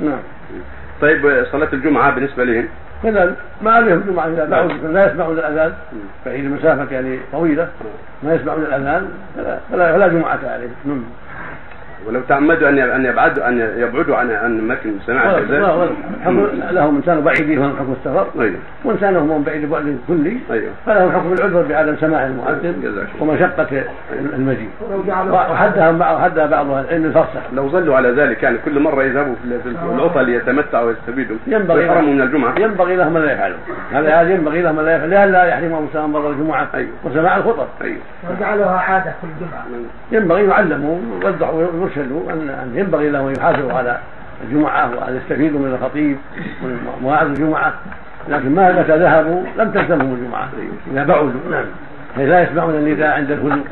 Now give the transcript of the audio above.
نعم. طيب صلاة الجمعة بالنسبة لهم؟ كذلك ما عليهم جمعة إذا دعوا لا يسمعون الأذان. بعيد المسافة يعني طويلة ما يسمعون الأذان فلا, فلا, جمعة عليهم. نعم ولو تعمدوا أن أن يبعدوا أن يبعدوا عن عن اماكن سماع الحكم لهم إنسان بعيد فهم حكم السفر. أيوه. وإنسان هم بعيد بعد كلي أيوه. فلهم حكم العذر بعدم سماع المؤذن جزاك الله. ومشقة المجيء. وحدها وحدها بعض أهل العلم الفرسخ. لو ظلوا على ذلك يعني كل مرة يذهبوا في العطل ليتمتعوا ويستفيدوا ينبغي ويحرموا من الجمعة. ينبغي لهم الا يفعلوا. هذا ينبغي لهم الا يفعلوا. لئلا يحرمهم سواء مرة الجمعة أيوة. وسماع الخطب. أيوه. وجعلها عادة كل جمعة ينبغي يعلموا ويوضحوا أن أن ينبغي لهم أن يحافظوا على الجمعة وأن يستفيدوا من الخطيب ومن مواعظ الجمعة. لكن ما متى ذهبوا لم تلزمهم الجمعه إذا بعدوا. نعم. لا يسمعون النداء عند الهدوء؟